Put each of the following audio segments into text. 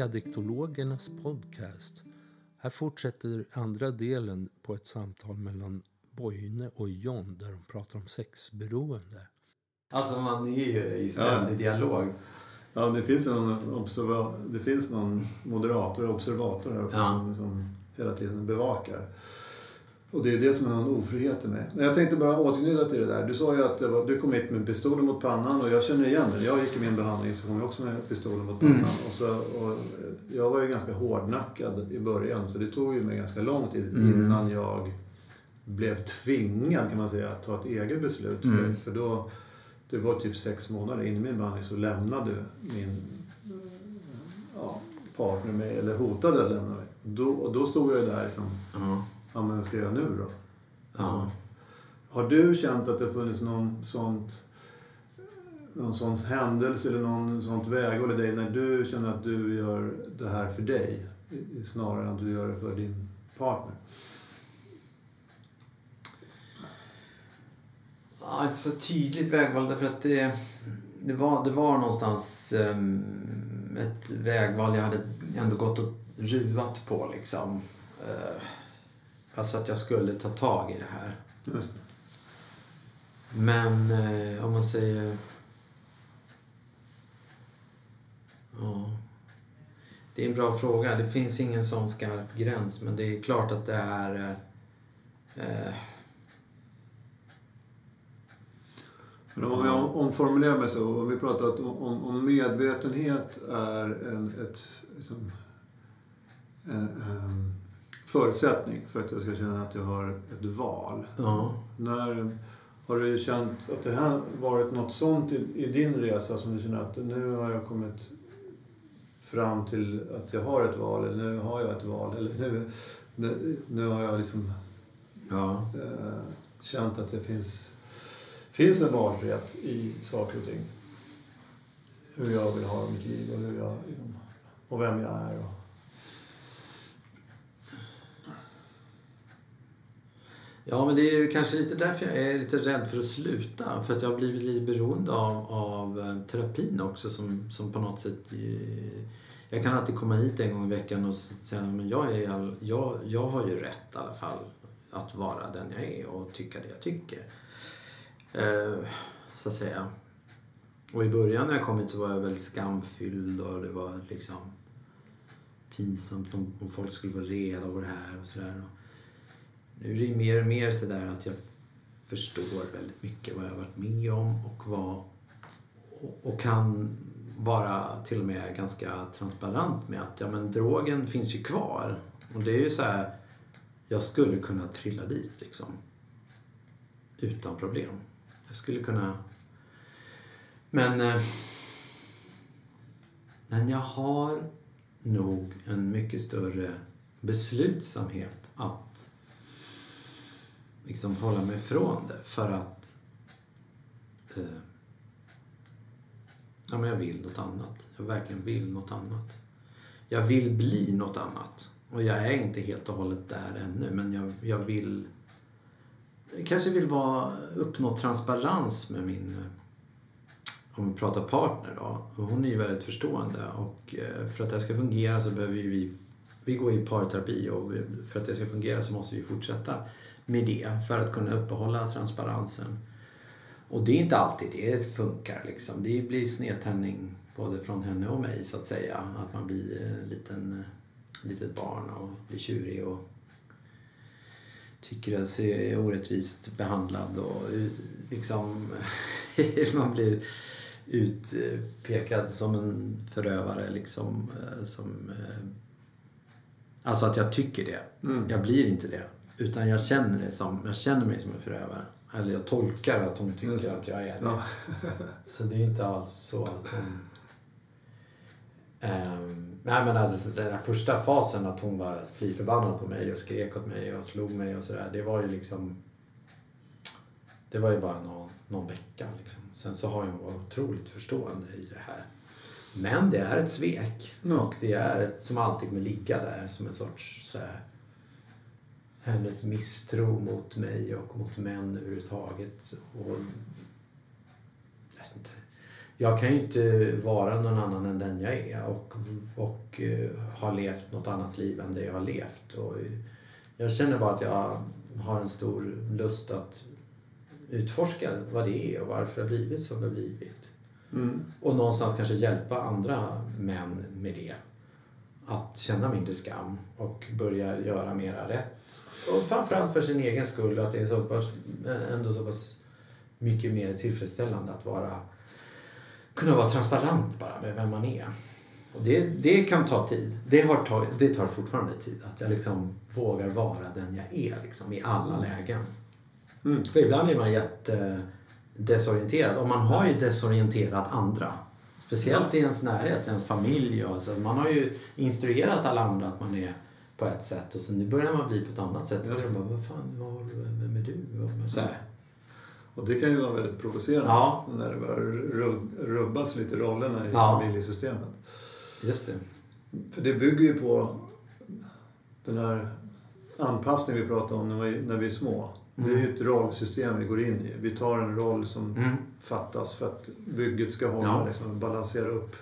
Addiktologernas podcast. Här fortsätter andra delen på ett samtal mellan Boine och John där de pratar om sexberoende. Alltså man är ju i ständig ja. dialog. Ja, det finns, en observa det finns någon moderator och observator här uppe ja. som, som hela tiden bevakar. Och det är det som är någon ofrihet i mig. Men jag tänkte bara återknyta till det där. Du sa ju att var, du kom hit med pistolen mot pannan och jag känner igen det. Jag gick i min behandling så kom jag också med pistolen mot pannan. Mm. Och så, och jag var ju ganska hårdnackad i början så det tog ju mig ganska lång tid mm. innan jag blev tvingad kan man säga att ta ett eget beslut. Mm. För, för då, det var typ sex månader in i min behandling så lämnade min ja, partner mig, eller hotade att lämna mig. Då, och då stod jag ju där liksom, mm ja, men vad ska jag göra nu då? Ja. Har du känt att det funnits någon sånt någon sån händelse eller någon sånt vägval i dig när du känner att du gör det här för dig snarare än att du gör det för din partner? Ja, ett så tydligt vägval därför att det, det, var, det var någonstans um, ett vägval jag hade ändå gått och ruvat på liksom. Alltså att jag skulle ta tag i det här. Just. Men eh, om man säger... Ja. Det är en bra fråga. Det finns ingen sån skarp gräns men det är klart att det är... Eh, eh men om jag omformulerar mig så, om vi pratar om, om medvetenhet är en, ett, liksom, eh, um, förutsättning för att jag ska känna att jag har ett val. Ja. När, har du känt att det här varit något sånt i, i, din resa som du känner att nu har jag kommit fram till att jag har ett val eller nu har jag ett val eller nu, nu, nu har jag liksom ja. äh, känt att det finns, finns en valfrihet i saker och ting. Hur jag vill ha mitt liv och, hur jag, och vem jag är. Och, Ja, men det är ju kanske lite därför jag är lite rädd för att sluta. För att jag har blivit lite beroende av, av eh, terapin också som, som på något sätt... Jag kan alltid komma hit en gång i veckan och säga men jag, är all, jag, jag har ju rätt i alla fall att vara den jag är och tycka det jag tycker. Eh, så att säga. Och i början när jag kom hit så var jag väldigt skamfylld och det var liksom pinsamt om, om folk skulle få reda på det här och sådär. Nu är det mer och mer sådär att jag förstår väldigt mycket vad jag har varit med om och vad och kan vara till och med ganska transparent med att ja, men drogen finns ju kvar. Och det är ju så här, jag skulle kunna trilla dit liksom. Utan problem. Jag skulle kunna... Men... Eh, men jag har nog en mycket större beslutsamhet att liksom hålla mig ifrån det för att eh, ja, men jag vill något annat. Jag verkligen vill något annat. Jag vill bli något annat. Och jag är inte helt och hållet där ännu men jag, jag vill jag kanske vill vara, uppnå transparens med min eh, om vi pratar partner då. Hon är ju väldigt förstående och eh, för att det ska fungera så behöver vi vi går i parterapi och för att det ska fungera så måste vi fortsätta med det för att kunna uppehålla transparensen. Och det är inte alltid det funkar. Liksom. Det blir snedtändning både från henne och mig så att säga. Att man blir en liten, litet barn och blir tjurig och tycker att sig orättvist behandlad och liksom man blir utpekad som en förövare liksom. Eh, som, eh, alltså att jag tycker det. Mm. Jag blir inte det. Utan jag känner, det som, jag känner mig som en förövare. Eller jag tolkar att hon tycker att jag är det. Ja. så det är inte alls så att hon... Um, nej men alltså, den där första fasen att hon var fly förbannad på mig och skrek åt mig och slog mig och sådär. Det var ju liksom... Det var ju bara någon, någon vecka liksom. Sen så har hon varit otroligt förstående i det här. Men det är ett svek. Mm. Och det är ett, som alltid kommer ligga där som en sorts så här, hennes misstro mot mig och mot män överhuvudtaget. Och, jag, kan ju inte vara någon annan än den jag är och, och uh, ha levt något annat liv än det jag har levt. Och jag känner bara att jag har en stor lust att utforska vad det är och varför det har blivit som det har blivit. Mm. Och någonstans kanske hjälpa andra män med det. Att känna mindre skam och börja göra mera rätt. Och framförallt för sin egen skull, att det är så pass, ändå så pass mycket mer tillfredsställande att vara, kunna vara transparent bara med vem man är. Och det, det kan ta tid. Det, har tagit, det tar fortfarande tid. Att jag liksom vågar vara den jag är liksom, i alla lägen. Mm. För ibland blir man jättedesorienterad. Och man har ju desorienterat andra. Speciellt i ens närhet, ens familj. Och, så man har ju instruerat alla andra att man är på ett sätt och så nu börjar man bli på ett annat sätt. Och så bara, vad fan, vad, vem är du? Så här. Och det kan ju vara väldigt provocerande ja. när det börjar rubbas lite rollerna i ja. familjesystemet. Just det. För det bygger ju på den här anpassningen vi pratar om när vi, när vi är små. Mm. Det är ju ett rollsystem vi går in i. Vi tar en roll som mm. fattas för att bygget ska hålla, ja. liksom, balansera upp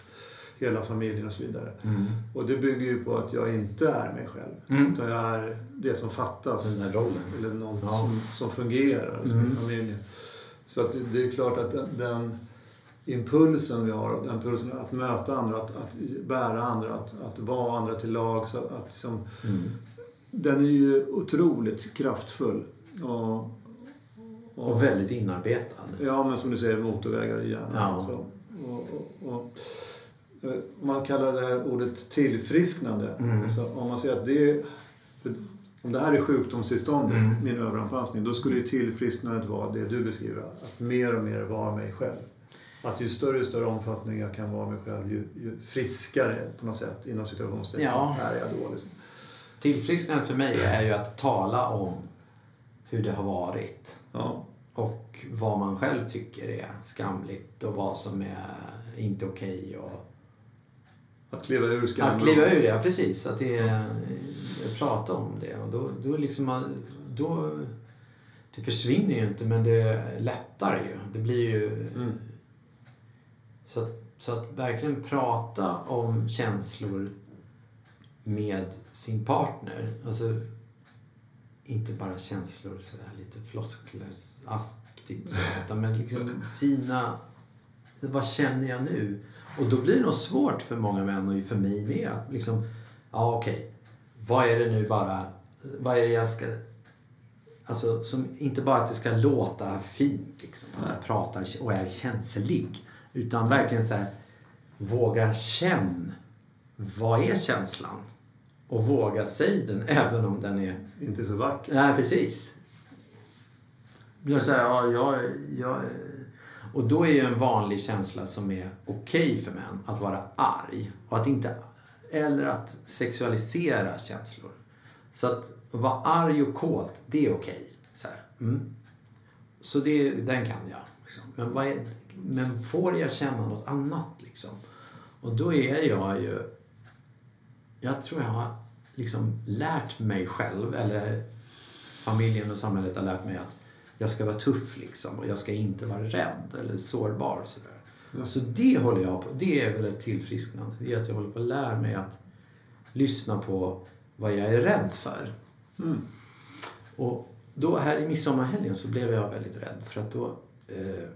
hela familjen och så vidare. Mm. Och det bygger ju på att jag inte är mig själv. Mm. Utan jag är det som fattas. Den rollen. Eller något ja. som, som fungerar som mm. i familjen. Så att det är klart att den, den impulsen vi har, den impulsen att möta andra, att, att bära andra, att, att vara andra till lag. Så att liksom, mm. Den är ju otroligt kraftfull. Och, och, och, väldigt inarbetad. Ja, men som du säger, motorvägar i hjärnan. Ja. Så, och, och, man kallar det här ordet tillfrisknande. Mm. Alltså, om man säger att det om det här är sjukdomstillståndet, mm. min överanpassning, då skulle ju tillfrisknandet vara det du beskriver. Att mer och mer vara mig själv. Att ju större och större omfattning jag kan vara mig själv, ju, ju friskare på något sätt inom situationstecken ja. är jag då. Liksom. Tillfrisknandet för mig är ju att tala om hur det har varit. Ja. Och vad man själv tycker är skamligt och vad som är inte okej. Okay och... Att kliva ur skammen? Att kliva ur det, ja precis. Att det är, prata om det. Och då, då liksom då, det försvinner ju inte men det lättar ju. Det blir ju... Mm. Så, så att verkligen prata om känslor med sin partner. Alltså inte bara känslor sådär lite floskleraktigt, så, utan men liksom sina... Vad känner jag nu? Och då blir det nog svårt för många män och för mig med att liksom, ja okej, okay, vad är det nu bara, vad är det jag ska... Alltså, som, inte bara att det ska låta fint liksom, att jag pratar och är känslig. Utan verkligen så här, våga känna. Vad är känslan? Och våga säga den även om den är... Inte så vacker. Nej, precis. Jag säger, ja, jag, jag... Och då är ju en vanlig känsla som är okej okay för män att vara arg. Och att inte... Eller att sexualisera känslor. Så att vara arg och kåt, det är okej. Okay. Så, mm. så det, den kan jag. Liksom. Men, vad är, men får jag känna något annat liksom? Och då är jag ju jag tror jag har liksom lärt mig själv, eller familjen och samhället har lärt mig att jag ska vara tuff liksom och jag ska inte vara rädd eller sårbar. Sådär. Ja. Så det håller jag på Det är väl ett tillfrisknande. Det är att jag håller på att lära mig att lyssna på vad jag är rädd för. Mm. Och då här i midsommarhelgen så blev jag väldigt rädd för att då eh, eh,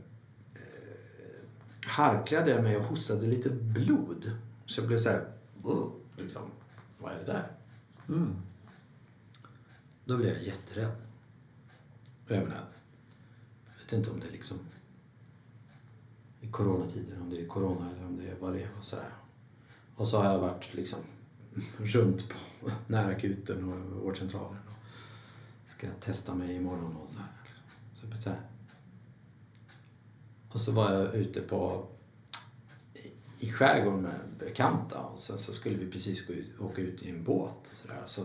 harklade jag mig och hostade lite blod. Så jag blev så här, liksom, vad är det där? Mm. Då blev jag jätterädd. Och jag menar, jag vet inte om det är liksom i coronatider, om det är corona eller om det är vad det är och sådär. Och så har jag varit liksom runt på närakuten och vårdcentralen och ska testa mig imorgon och sådär. Så, så här. Och så var jag ute på i skärgården med bekanta och sen så skulle vi precis gå ut, åka ut i en båt och sådär. Så,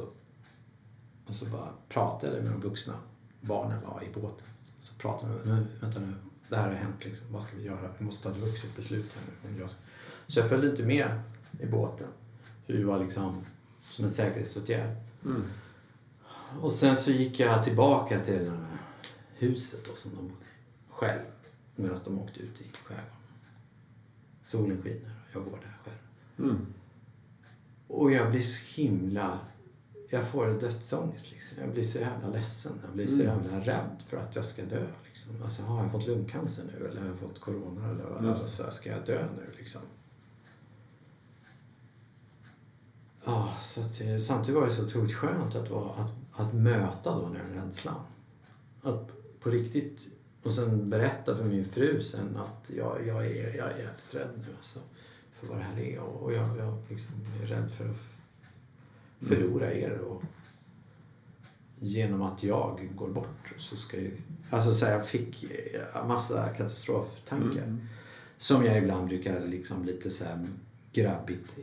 och så bara pratade med de vuxna barnen var i båten. Så pratade med vänta nu, det här har hänt liksom. Vad ska vi göra? Vi måste ta ett vuxet beslut här nu. Om jag ska. Så jag följde inte med i båten. Det var liksom som en säkerhetsåtgärd. Mm. Och sen så gick jag tillbaka till huset då, som de bodde själv medan de åkte ut i skärgården. Solen skiner och jag går där själv. Mm. Och jag blir så himla... Jag får dödsångest liksom. Jag blir så jävla ledsen. Jag blir så Mm. jävla rädd för att jag ska dö liksom. Alltså har jag fått lungcancer nu eller har jag fått corona eller vad? Det. Alltså, ska jag dö nu liksom? Ja, så att, eh, samtidigt var det så otroligt skönt att, vara, att, att möta då den rädslan. Att på riktigt, och sen berätta för min fru sen att jag, jag, är, jag är jävligt rädd nu alltså, för vad det här är. Och, jag, jag liksom är rädd för att förlora er. Och genom att jag går bort så ska ju... Alltså så här, jag fick eh, massa katastroftankar. Mm. Som jag ibland brukar liksom lite så här grabbigt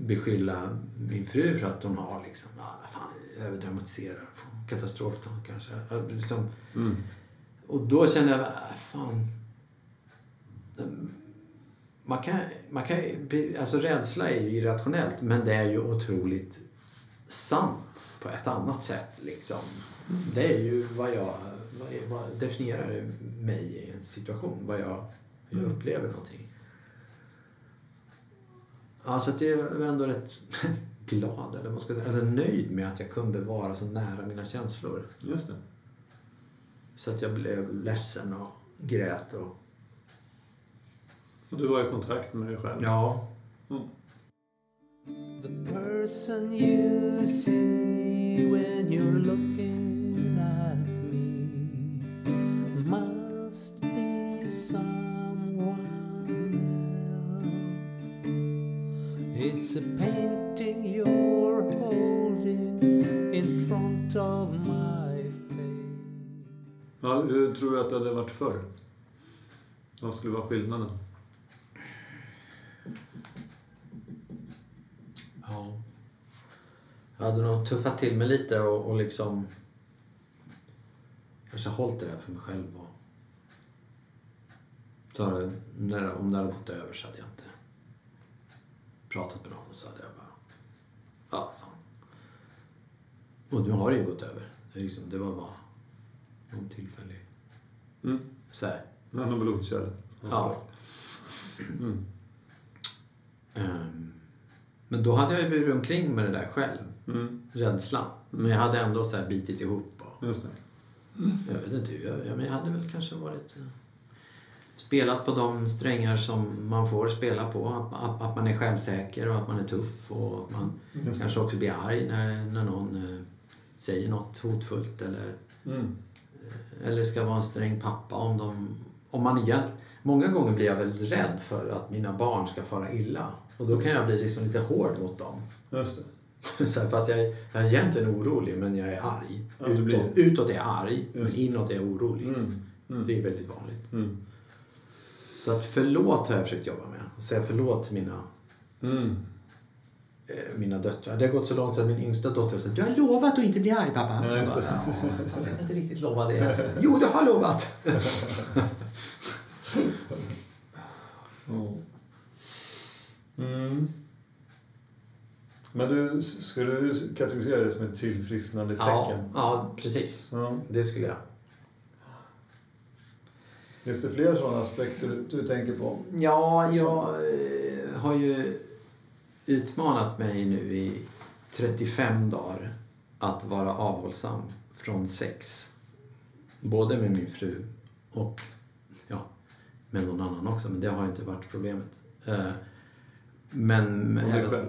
beskylla min fru för att hon har liksom, ja, fan, överdramatiserar, katastroftankar. Så här. Jag Liksom, Mm. Och då kände jag, äh, fan. Man kan, man kan, alltså rädsla är ju irrationellt men det är ju otroligt sant på ett annat sätt. Liksom. Det är ju vad jag, vad, vad definierar mig i en situation, vad jag, jag upplever någonting. Alltså att jag är ändå rätt glad, eller, vad ska säga, eller nöjd med att jag kunde vara så nära mina känslor. Just det. Så att jag blev ledsen och grät och... Och du var i kontakt med dig själv. Ja. Mm. The person you see when you're looking Ja, hur tror du att det hade varit förr? Vad skulle vara skillnaden? ja. Jag hade nog tuffat till mig lite och, och liksom... Kanske hållit det där för mig själv och... Så hade, när, om det hade gått över så hade jag inte pratat med någon och så hade jag bara... Ja, fan. Och nu har det ju gått över. Det, liksom, det var bara någon tillfällig... Mm. Så här, Han har blodkärl. Ja. Mm. Ehm, men då hade jag ju burit omkring med det där själv. Mm. Rädslan. Men jag hade ändå så här bitit ihop. Och, Just det. jag vet inte hur. Jag, men jag hade väl kanske varit... eh, Spelat på de strängar som man får spela på. Att, att, att man är självsäker och att man är tuff. Och att man kanske också blir arg när, när någon eh, säger något hotfullt. Eller, Mm. Eller ska vara en sträng pappa om de... Om man igen, många gånger blir jag väldigt rädd för att mina barn ska fara illa. Och då kan jag bli liksom lite hård mot dem. Just det. Så här, fast jag, jag är egentligen orolig, men jag är arg. Ja, Utåt, blir- utåt är jag arg, men Just. inåt är jag orolig. Mm. Mm. Det är väldigt vanligt. Mm. Så att förlåt har jag försökt jobba med. Säga förlåt till mina, Mm. Mina döttrar. Det har gått så långt att min yngsta dotter säger Du har lovat att inte bli arg pappa. Ja, Jag bara, "Ja, fast jag kan inte riktigt lova det. Jo, du har lovat! Ja. Mm. Men du, skulle du kategorisera det som ett tillfrisknande Ja, tecken? ja, precis. Ja. Det skulle jag. Finns det fler sådana aspekter du, du tänker på? Ja, jag eh, har ju utmanat mig nu i 35 dagar att vara avhållsam från sex. Både med min fru och ja, med någon annan också, men det har inte varit problemet. Eh, Men Med även,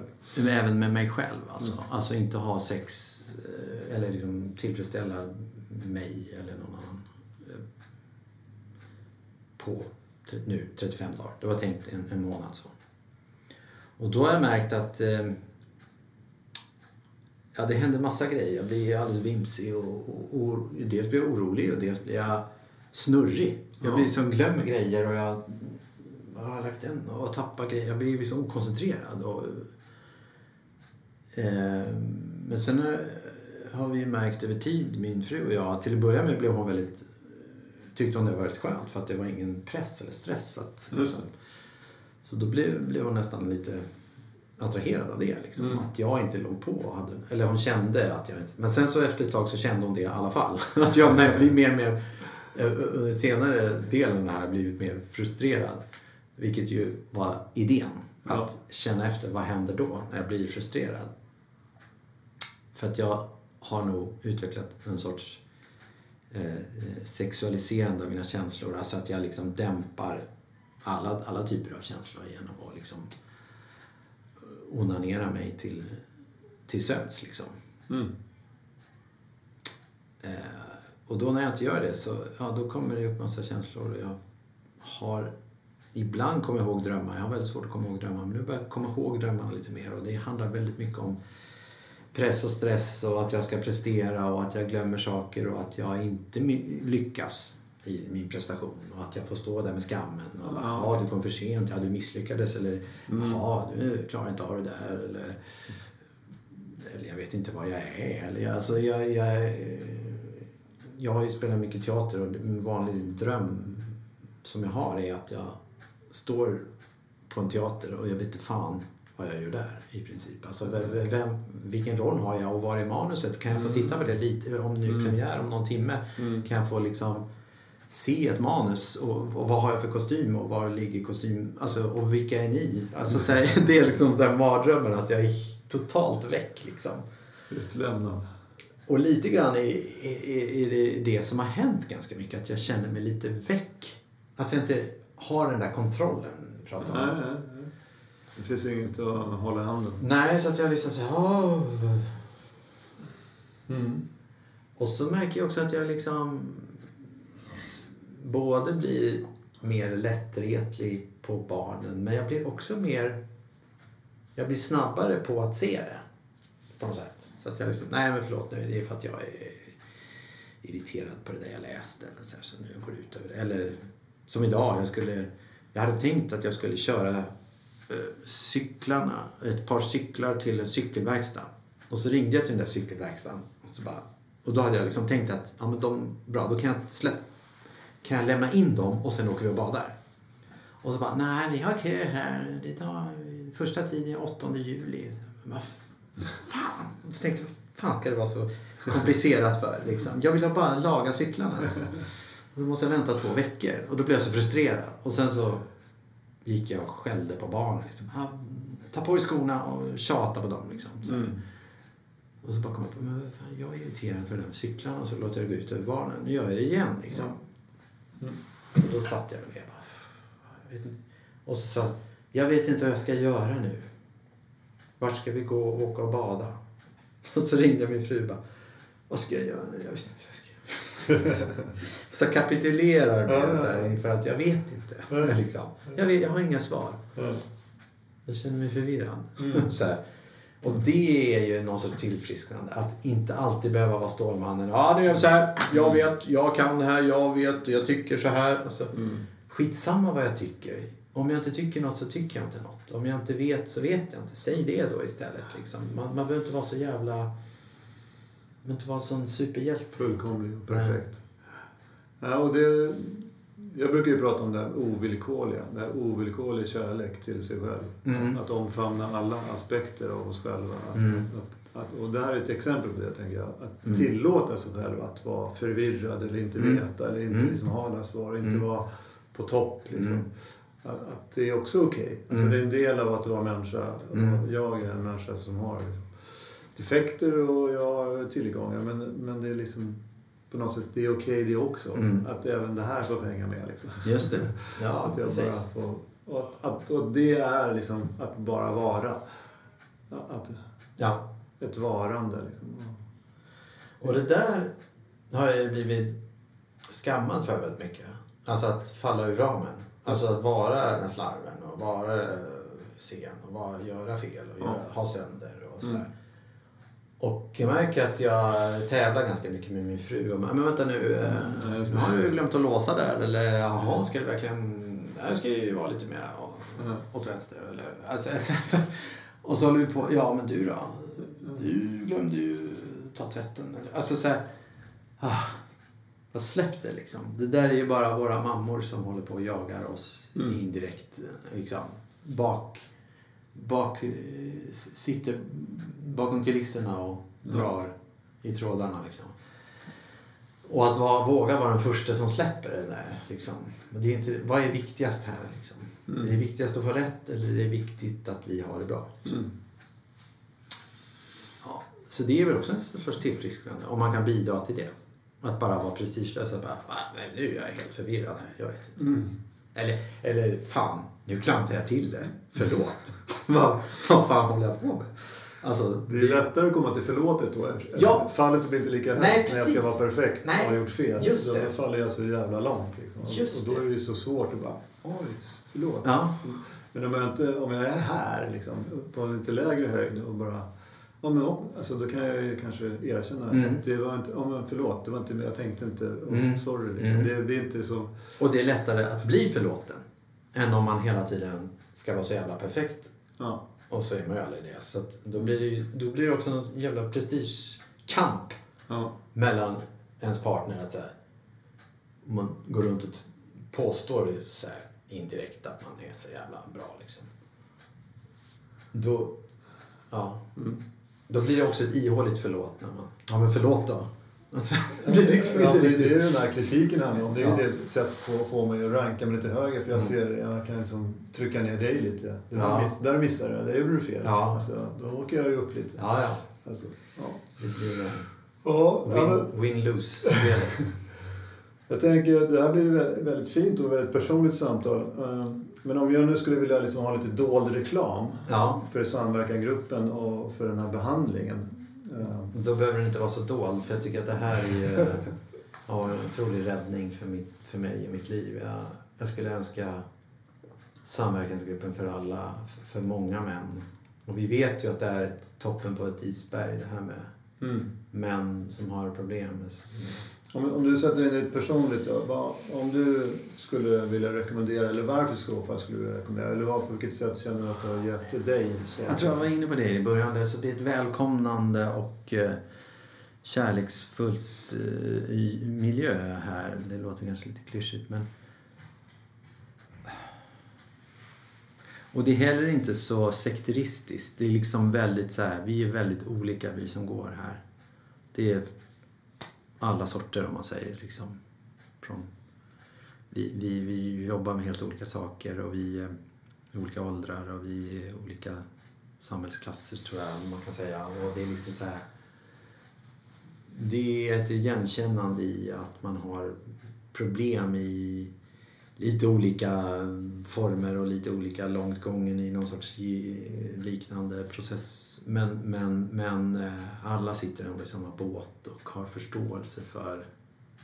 även med mig själv. Alltså, Mm. alltså inte ha sex eh, eller liksom tillfredsställa mig eller någon annan eh, på nu 35 dagar. Det var tänkt en, en månad så. Och då har jag märkt att eh, ja, det händer massa grejer. Jag blir alldeles vimsig och, och, och dels blir jag orolig och dels blir jag snurrig. Jag Ja. blir som glömmer grejer och jag, har lagt en och tappar grejer. Jag blir liksom okoncentrerad. Och, eh, men sen har vi märkt över tid, min fru och jag, till att börja med blev hon väldigt tyckte hon det var väldigt skönt för att det var ingen press eller stress. Att, Just det. Så då blev, blev hon nästan lite attraherad av det. Liksom. Mm. Att jag inte låg på. och Hade, eller hon kände att jag inte... Men sen så efter ett tag så kände hon det i alla fall. Att jag när jag blir mer och mer... eh, Under senare delen jag blivit mer frustrerad. Vilket ju var idén. Ja. Att känna efter, vad händer då när jag blir frustrerad? För att jag har nog utvecklat en sorts eh, sexualiserande av mina känslor. Alltså att jag liksom dämpar alla, alla typer av känslor genom att liksom eh, onanera mig till, till sömns. Liksom. Mm. Eh, och då när jag inte gör det så ja, då kommer det upp massa känslor. Och jag har ibland kommer jag ihåg drömmar. Jag har väldigt svårt att komma ihåg drömmar. Men nu börjar jag komma ihåg drömmarna lite mer. Och det handlar väldigt mycket om press och stress och att jag ska prestera och att jag glömmer saker och att jag inte lyckas i min prestation och att jag får stå där med skammen. Och Ja. du kom för sent, ja, du misslyckades eller jaha, du klarar inte av det där eller, eller jag vet inte vad jag är. Eller, alltså, jag, jag, jag har ju spelat mycket teater och en vanlig dröm som jag har är att jag står på en teater och jag vet inte fan vad jag gör där i princip. Alltså vem, vem, vilken roll har jag och var är manuset? Kan jag få titta på det lite? Om det är premiär om någon timme kan jag få liksom se ett manus och, och vad har jag för kostym och var ligger kostym, alltså och vilka är ni? Alltså så här, det är liksom den mardrömmen att jag är totalt väck liksom. Utlämnad. Och lite grann är, är, är det det som har hänt ganska mycket, att jag känner mig lite väck. Alltså jag inte har den där kontrollen. Pratar Nej, om. nej, nej. Det finns ju inget att hålla i handen. Nej, så att jag liksom säger åh. Mm. Och så märker jag också att jag liksom både blir mer lättretlig på barnen, men jag blir också mer... Jag blir snabbare på att se det. På något sätt. Så att jag liksom, nej men förlåt nu, det är för att jag är irriterad på det där jag läste. Eller så, här, så nu går det ut över det. Eller som idag, jag skulle... Jag hade tänkt att jag skulle köra eh, cyklarna, ett par cyklar till en cykelverkstad. Och så ringde jag till den där cykelverkstaden. Och, så bara, och då hade jag liksom tänkt att ja, men de, bra, då kan jag, släppa kan jag lämna in dem och sen åker vi och badar. Och så bara, nej vi har kö här. Det tar första tiden är 8 juli. Vad fan? Och så tänkte jag, vad fan ska det vara så komplicerat för? Liksom? Jag vill bara laga cyklarna. Liksom. Då måste jag vänta två veckor. Och då blev jag så frustrerad. Och sen så gick jag och skällde på barnen. Liksom. Ah, ta på dig skorna och tjata på dem. Liksom. Så. Mm. Och så bara kom jag på, men fan, jag är irriterad för de cyklarna och så låter jag det gå ut över barnen. Nu gör jag det igen liksom. Mm. Så då satt jag med. Bara, jag vet inte. Och så sa jag, jag vet inte vad jag ska göra nu. Vart ska vi gå och åka och bada? Och så ringde min fru bara, vad ska jag göra nu? Jag vet inte vad jag ska göra. så jag kapitulerar så här, inför att jag vet inte. liksom. jag, vet, jag har inga svar. Ja. Jag känner mig förvirrad. Mm. så här. Och det är ju någon sorts tillfrisknande. Att inte alltid behöva vara Stålmannen. Ja, nu är det så här. Jag vet, jag kan det här, jag vet, jag tycker så här. Alltså, Mm. skitsamma vad jag tycker. Om jag inte tycker något så tycker jag inte något. Om jag inte vet så vet jag inte. Säg det då istället. Liksom. Man, man behöver inte vara så jävla... Man behöver inte vara sån superhjälte. Fullkomlig och perfekt. Ja, och det, jag brukar ju prata om det här ovillkorliga. Det här ovillkorlig kärlek till sig själv. Mm. Att omfamna alla aspekter av oss själva. Mm. att, att, och det här är ett exempel på det, tänker jag. Att Mm. tillåta sig själv att vara förvirrad eller inte Mm. veta eller inte Mm. liksom ha alla svar. Inte Mm. vara på topp. Liksom. Att, att det är också okej. Alltså, Mm. Det är en del av att vara människa. Jag är en människa som har liksom, defekter och jag har tillgångar. Men, men det är liksom på något sätt, det är okej det också. Mm. Att även det här får hänga med. Liksom. Just det. Ja, att jag precis. bara får, och, att, och det är liksom att bara vara. Att, Ja. ett varande. Liksom. Och det där har jag ju blivit skammad för väldigt mycket. Alltså att falla ur ramen. Alltså att vara den slarven och vara sen och vara, göra fel och göra, ha sönder och sådär. Mm. Och jag märker att jag tävlar ganska mycket med min fru. Och, men vänta nu, det. har du glömt att låsa där? Eller jaha, ska det verkligen... Jag ska ju vara lite mer åt vänster. Eller, alltså, och så håller vi på, ja men du då? Du glömde ju ta tvätten. Eller, alltså så här, ah, jag släpp det liksom. Det där är ju bara våra mammor som håller på och jagar oss Mm. indirekt. Liksom. Bak, bak, sitter bakom kulisserna och drar i trådarna liksom. Och att vara, våga vara den första som släpper det där. Liksom. Det är inte, vad är viktigast här? Liksom? Är det viktigast att få rätt eller är det viktigt att vi har det bra? Ja, så det är väl också en sorts tillfrisknande, om man kan bidra till det. Att bara vara prestigelös och bara, "Ah, nej, nu är jag helt förvirrad här, jag vet inte. Eller, eller fan, nu klantar jag till det. Förlåt. vad, vad fan håller jag på med? Alltså, Det är lättare att komma till förlåtet då. Ja. Fallet blir inte lika högt när jag ska vara perfekt Nej, och har gjort fel. just det. Då faller jag så jävla långt. Liksom. Just och då det. är det så svårt att bara, oj, förlåt. Ja. Men om jag, inte, om jag är här liksom, på en lite lägre höjd och bara Ja, men, alltså, då kan jag ju kanske erkänna Mm. att det var inte, ja, men förlåt, det var inte, jag tänkte inte, oh, Mm. sorry. Mm. Det blir inte så... Och det är lättare att bli förlåten än om man hela tiden ska vara så jävla perfekt. Ja. Och så är man ju aldrig det. Så då, blir det ju, då blir det också en jävla prestigekamp Ja. mellan ens partner. Att så här, man går runt och påstår så här, indirekt att man är så jävla bra. Liksom. Då, ja, då blir det också ett ihåligt förlåt. När man, ja men förlåt då. Alltså, det blir liksom ja, det, det är den här kritiken handlar om. Det är Ja. det sätt att få, mig att ranka mig lite högre. För jag ser, jag kan liksom trycka ner dig lite. Du, Ja. miss, där missade du, där gjorde du fel. Ja. Alltså, då åker jag ju upp lite. Ja, ja. Alltså, ja. Det blir eh, Ja, win- win-lose-spelet. jag tänker det här blir väldigt, väldigt fint och väldigt personligt samtal. Eh, Men om jag nu skulle vilja liksom ha lite dold reklam Ja, för samverkangruppen och för den här behandlingen. Då behöver den inte vara så dold. För jag tycker att det här är ja, en otrolig räddning för, mitt, för mig och mitt liv. Jag, jag skulle önska samverkansgruppen för alla, för, för många män. Och vi vet ju att det är ett, toppen på ett isberg det här med Mm. män som har problem. med- om, om du sätter in ett personligt då, vad, om du skulle vilja rekommendera, eller varför i så fall skulle du rekommendera, eller vad, på vilket sätt känner du att det har gett dig? Så? Jag tror jag var inne på det i början. där, så det är ett välkomnande och eh, kärleksfullt eh, miljö här. Det låter kanske lite klyschigt men... Och det är heller inte så sekteristiskt. Det är liksom väldigt så här, vi är väldigt olika vi som går här. Det är alla sorter om man säger liksom. Från, vi, vi, vi jobbar med helt olika saker och vi är i olika åldrar och vi är olika samhällsklasser tror jag man kan säga. Och det är liksom så här, det är ett igenkännande i att man har problem i lite olika former och lite olika långt gången i någon sorts eh, liknande process. Men, men, men eh, alla sitter ändå i samma båt och har förståelse för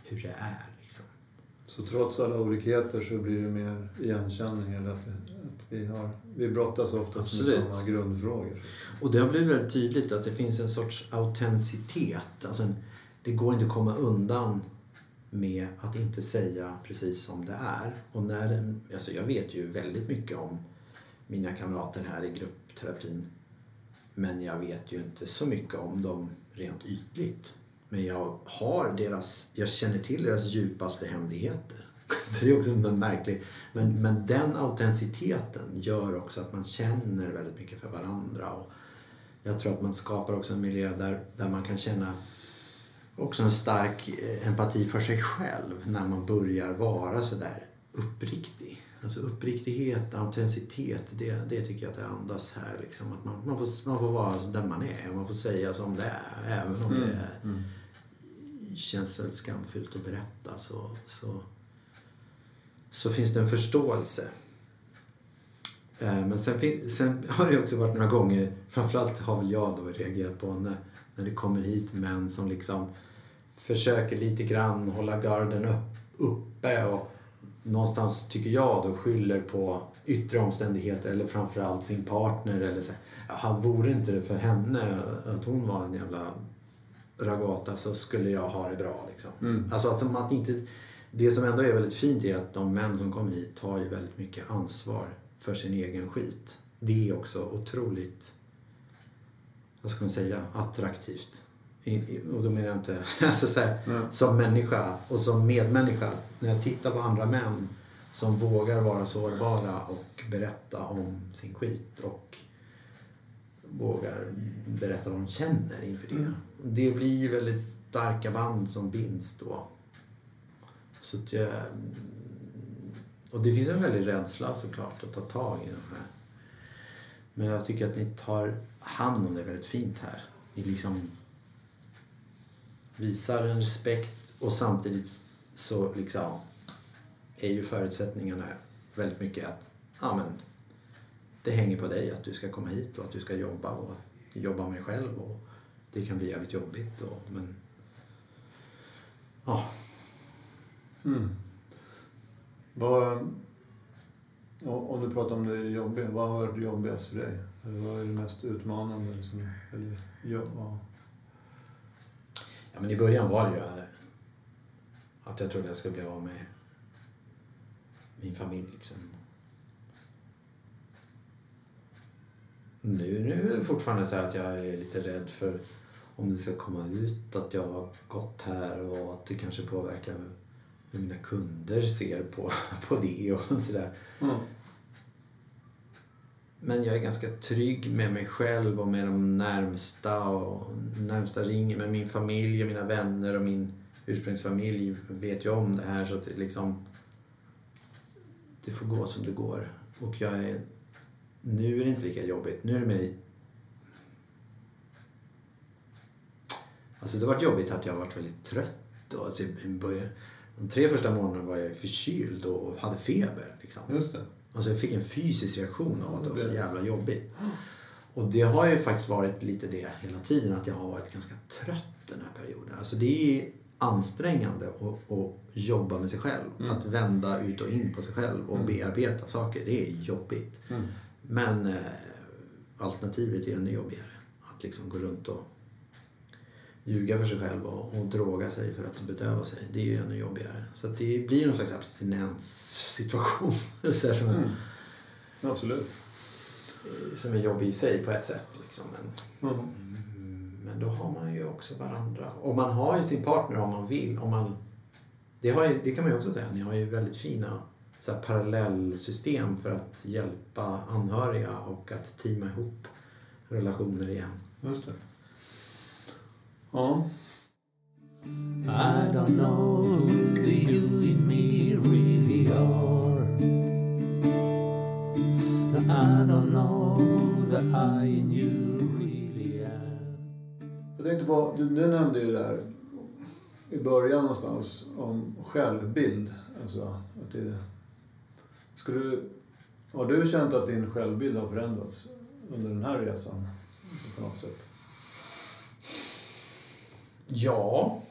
hur det är. Liksom. Så trots alla olikheter så blir det mer igenkänning, eller att, att vi, har, vi brottas oftast med samma grundfrågor. Och det har blivit väldigt tydligt att det finns en sorts autenticitet. Alltså en, det går inte att komma undan med att inte säga precis som det är. Och när, alltså jag vet ju väldigt mycket om mina kamrater här i gruppterapin. Men jag vet ju inte så mycket om dem rent ytligt. Men jag har deras, jag känner till deras djupaste hemligheter. Så det är också en märklig... Men, men den autenticiteten gör också att man känner väldigt mycket för varandra. Och jag tror att man skapar också en miljö där, där man kan känna också en stark eh, empati för sig själv när man börjar vara sådär uppriktig. Alltså uppriktighet, autenticitet, det, det tycker jag att det andas här. Liksom. Att man, man, får, man får vara där man är, man får säga som det är. Även om det känns väldigt skamfyllt att berätta så, så, så finns det en förståelse. Eh, Men sen, sen har det också varit några gånger, framförallt har väl jag då reagerat på när, när det kommer hit män som liksom försöker lite grann hålla garden upp, uppe och någonstans tycker jag då skyller på yttre omständigheter eller framförallt sin partner eller så. Ja, vore inte det för henne att hon var en jävla ragata så skulle jag ha det bra liksom. Mm. Alltså att man inte, det som ändå är väldigt fint är att de män som kommer hit tar ju väldigt mycket ansvar för sin egen skit. Det är också otroligt, vad ska man säga, attraktivt. Och då menar jag inte, alltså så här, Mm. som människa och som medmänniska. När jag tittar på andra män som vågar vara sårbara och berätta om sin skit och vågar berätta vad de känner inför det. Det blir väldigt starka band som binds då. Så att jag, och det finns en väldig rädsla såklart att ta tag i de här. Men jag tycker att ni tar hand om det väldigt fint här. Ni liksom visar en respekt och samtidigt så liksom är ju förutsättningarna väldigt mycket att ja, men, det hänger på dig att du ska komma hit och att du ska jobba och jobba med dig själv och det kan bli jävligt jobbigt. Och, men ja, Mm. Vad, om du pratar om det jobbiga, vad har varit jobbigast för dig? Vad är det mest utmanande? Liksom? Eller, ja, vad- Ja, men i början var det ju att jag trodde jag skulle bli av med min familj. Liksom. Nu, nu är det fortfarande så att jag är lite rädd för om det ska komma ut att jag har gått här och att det kanske påverkar hur mina kunder ser på, på det och sådär. Mm. Men jag är ganska trygg med mig själv och med de närmsta och närmsta ringer med min familj och mina vänner och min ursprungsfamilj vet ju om det här så att det liksom det får gå som det går. Och jag är nu är det inte lika jobbigt. Nu är det mig Alltså det har varit jobbigt att jag har varit väldigt trött då. Alltså i början, de tre första månaderna var jag förkyld och hade feber. Liksom. Just det. Alltså jag fick en fysisk reaktion av att det var så Det- jävla jobbigt. Och det har ju faktiskt varit lite det hela tiden, att jag har varit ganska trött den här perioden. Alltså det är ansträngande att, att jobba med sig själv. Mm. Att vända ut och in på sig själv och Mm. bearbeta saker, det är jobbigt. Mm. Men eh, alternativet är ännu jobbigare. Att liksom gå runt och ljuga för sig själv och, och droga sig för att bedöva sig. Det är ju ännu jobbigare. Så det blir någon slags abstinenssituation. är, Mm. Absolut. som är jobbig i sig på ett sätt. Liksom. Men, Mm. mm, men då har man ju också varandra. Och man har ju sin partner om man vill. Om man, det, har ju, det kan man ju också säga. Ni har ju väldigt fina så här, parallellsystem för att hjälpa anhöriga och att teama ihop relationer igen. Just det. Ja. I don't know who the you and me really are. I don't know the I and you really am. Jag tänkte på, du, du nämnde ju där i början någonstans om självbild. Alltså, att det, skulle du, har du känt att din självbild har förändrats under den här resan? På något sätt? Ja.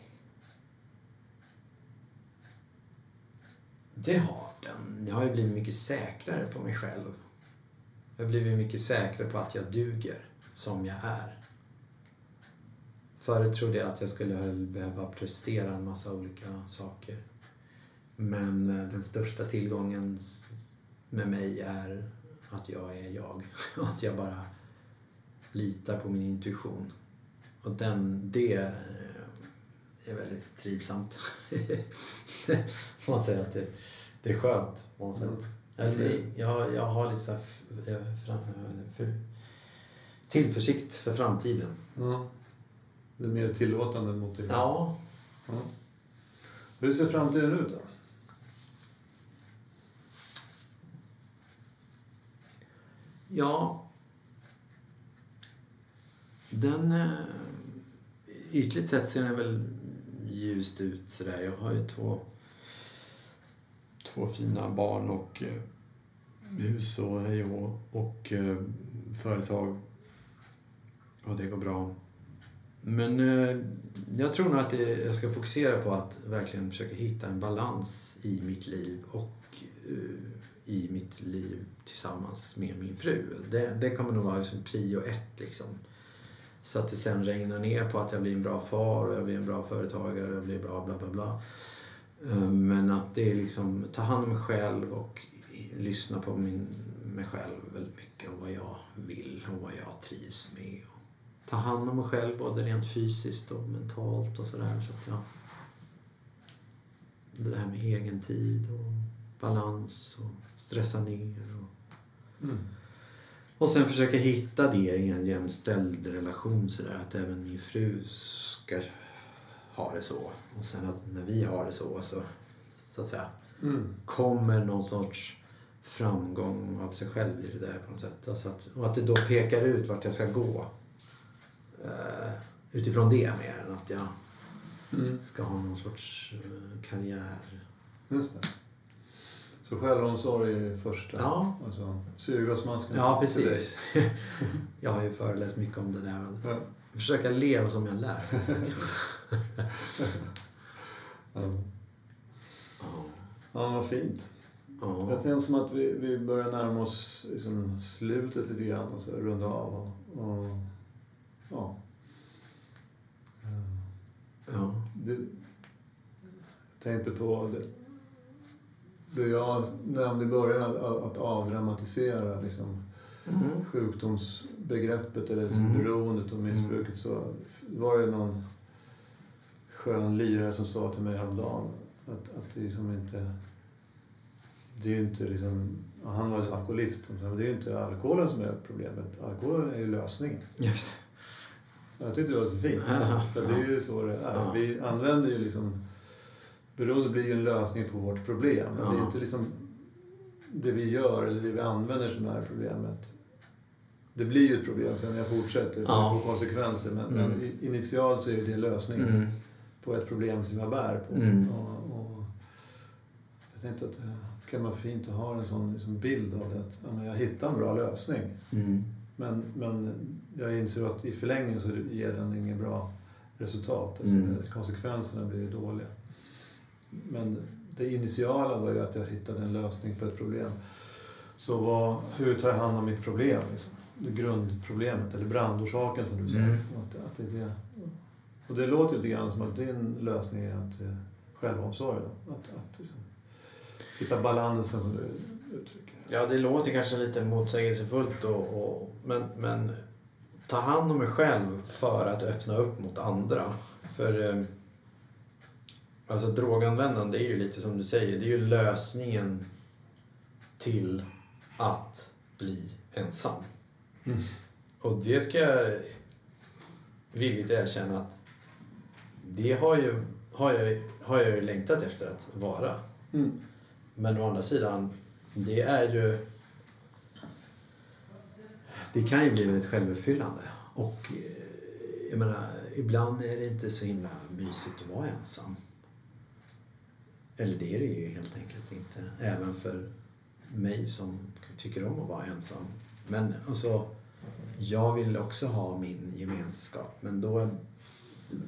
Det har den. Jag har ju blivit mycket säkrare på mig själv. Jag har blivit mycket säkrare på att jag duger som jag är. Förut trodde jag att jag skulle behöva prestera en massa olika saker. Men eh, den största tillgången med mig är att jag är jag. Och att jag bara litar på min intuition. Och den, det är väldigt trivsamt. Man säger att det, det är skönt på något sätt. Mm. Alltså, jag, jag har lite så här f- eh, fram, för, tillförsikt för framtiden. Ja. Det är mer tillåtande mot dig. Ja, Ja. Hur ser framtiden ut då? Ja. Den... Eh, ytligt sett ser den väl ljust ut sådär. Jag har ju två, två fina barn och eh, hus och hej och hå, och eh, företag. Och det går bra. Men eh, jag tror nog att det, jag ska fokusera på att verkligen försöka hitta en balans i mitt liv och eh, i mitt liv tillsammans med min fru. Det, det kommer nog vara liksom prio ett liksom. Så att det sen regnar ner på att jag blir en bra far och jag blir en bra företagare och jag blir bra bla bla bla. Eh, men att det är liksom ta hand om mig själv och lyssna på min, mig själv väldigt mycket och vad jag vill och vad jag trivs med. Och ta hand om mig själv både rent fysiskt och mentalt och sådär. Så att jag, det här med egen tid och balans och stressa ner. Och, Mm och sen försöka hitta det i en jämställd relation sådär att även min fru ska ha det så. Och sen att när vi har det så så, så att säga. Mm. Kommer någon sorts framgång av sig själv i det där på något sätt. Alltså att, och att det då pekar ut vart jag ska gå. Eh, utifrån det mer än att jag Mm. ska ha någon sorts eh, karriär. Just det. Så självomsorg är det första. Ja. Alltså, syrgasmasken. Ja, precis. jag har ju föreläst mycket om det där. Ja. Försöka leva som jag lär. Ja. Ja. ja, vad fint. Ja. Det känns som att vi, vi börjar närma oss liksom slutet lite grann och så runda av. Och, och, ja. Ja. Det, jag tänkte på det, det jag nämnde i början, att, att avdramatisera liksom, Mm. sjukdomsbegreppet eller liksom Mm. beroendet och missbruket så var det någon skön lirare som sa till mig häromdagen att, att det liksom inte... Det är inte liksom... ja, Han var alkoholist. Men det är ju inte alkoholen som är problemet. Alkoholen är ju lösningen. Just Jag tyckte det var så fint. Ja. För det är ju så det är. Ja. Vi använder ju liksom... Beroende blir ju en lösning på vårt problem. Men det är Ja. inte liksom det vi gör eller det vi använder som är problemet. Det blir ju ett problem sen när jag fortsätter. Ja. Det får konsekvenser. Men, Mm. men initialt så är det lösningen Mm. på ett problem som jag bär på. Mm. Och, och jag tänkte att det kan vara fint att ha en sån liksom bild av det. Att ja, jag hittar en bra lösning. Mm. Men, men jag inser att i förlängningen så ger den ingen bra resultat. Alltså Mm. Konsekvenserna blir dåliga. Men det initiala var ju att jag hittade en lösning på ett problem. Så vad, hur tar jag hand om mitt problem? Liksom? Det grundproblemet, eller brandorsaken som du sa. Mm. Att, att det är det. Och det låter lite grann som att din lösning är att eh, självomsorg. Då. Att, att liksom, hitta balansen som du uttrycker. Ja, det låter kanske lite motsägelsefullt och, och, men, men ta hand om mig själv för att öppna upp mot andra. För eh, alltså droganvändande är ju lite som du säger, det är ju lösningen till att bli ensam. Mm. Och det ska jag villigt erkänna att det har, ju, har, jag, har jag ju längtat efter att vara. Mm. Men å andra sidan, det är ju... Det kan ju bli väldigt självuppfyllande. Och eh, jag menar, ibland är det inte så himla mysigt att vara ensam. Eller det är det ju helt enkelt inte. Även för mig som tycker om att vara ensam. Men alltså, jag vill också ha min gemenskap. Men då,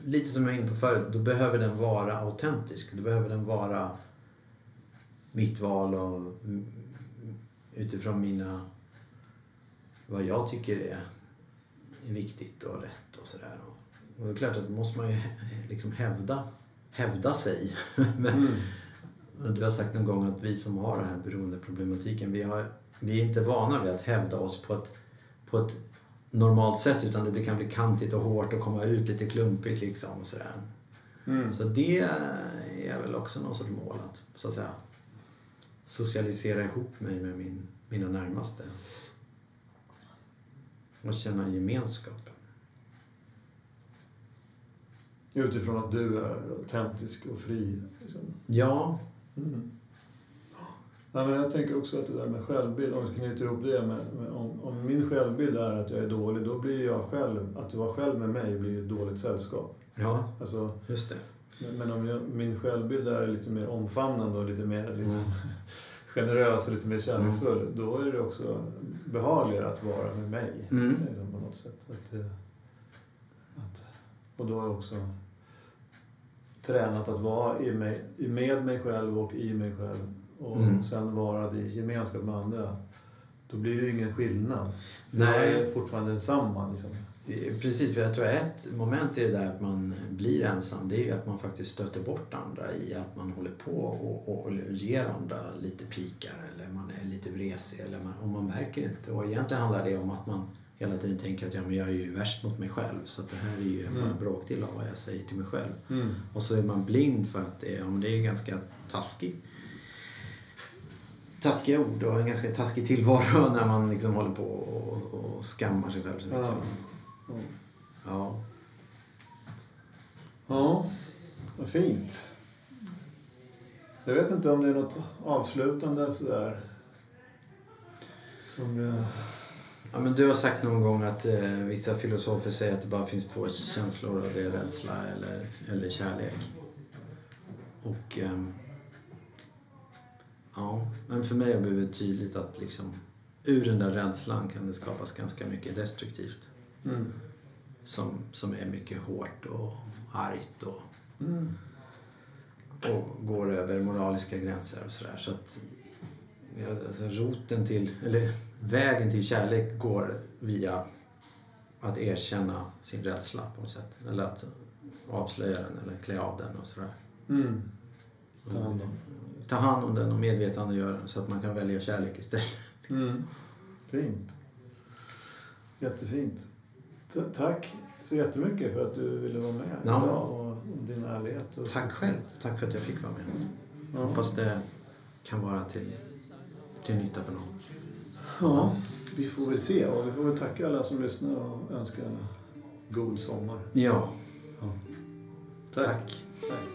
lite som jag var inne på förut, då behöver den vara autentisk. Då behöver den vara mitt val och utifrån mina vad jag tycker är viktigt och rätt och sådär. Och det är klart att då måste man ju liksom hävda, hävda sig. Men Mm du har sagt någon gång att vi som har den här beroendeproblematiken, vi, har, vi är inte vana vid att hävda oss på ett, på ett normalt sätt utan det kan bli kantigt och hårt och komma ut lite klumpigt liksom och sådär. Mm. Så det är väl också någon sorts mål att, så att säga, socialisera ihop mig med min, mina närmaste. Och känna gemenskapen. Utifrån att du är autentisk och fri. Liksom. Ja, Mm. Ja, men jag tänker också att det där med självbild, om vi knyter ihop det med, med om, om min självbild är att jag är dålig, då blir jag själv, att vara själv med mig blir ju ett dåligt sällskap. ja, Alltså, just det. men men om jag, min självbild är lite mer omfamnande och lite mer liksom, Mm. generös och lite mer kärleksfull, då är det också behagligare att vara med mig. Mm. Liksom, på något sätt. Att, eh, att, och då jag också tränat att vara i mig, med mig själv och i mig själv. Och Mm. sen vara i gemenskap med andra. Då blir det ju ingen skillnad. Jag Nej. är fortfarande densamma. Liksom. Precis, för jag tror ett moment i det där att man blir ensam, det är ju att man faktiskt stöter bort andra i att man håller på och, och, och ger andra lite pikar eller man är lite vresig eller man, och man märker inte. Och egentligen handlar det om att man hela tiden tänker att ja, men jag är ju värst mot mig själv så att det här är ju bara Mm. en bråkdel av vad jag säger till mig själv. Mm. Och så är man blind för att det, ja, men det är ganska taskig taskiga ord och en ganska taskig tillvaro när man liksom håller på och, och skammar sig själv så mycket. Ja. Ja. Ja. Vad fint. Jag vet inte om det är något avslutande sådär. Som... eh, Ja, men du har sagt någon gång att eh, vissa filosofer säger att det bara finns två känslor och det är rädsla eller, eller kärlek. Och... ehm, ja, men för mig har det blivit tydligt att liksom ur den där rädslan kan det skapas ganska mycket destruktivt. Mm. Som, som är mycket hårt och argt och, Mm. och går över moraliska gränser och sådär. Så att ja, alltså roten till, eller vägen till kärlek går via att erkänna sin rädsla på något sätt. Eller att avslöja den eller klä av den och sådär. Mm. Ta hand om. Ta hand om den och medvetandegöra den så att man kan välja kärlek istället. Mm. Fint. Jättefint. T- tack så jättemycket för att du ville vara med Ja. idag och din ärlighet. Och Tack själv. Tack för att jag fick vara med. Ja. Hoppas det kan vara till, till nytta för någon. Ja, vi får väl se. Och vi får väl tacka alla som lyssnar och önska en god sommar. Ja, Tack. tack. Tack.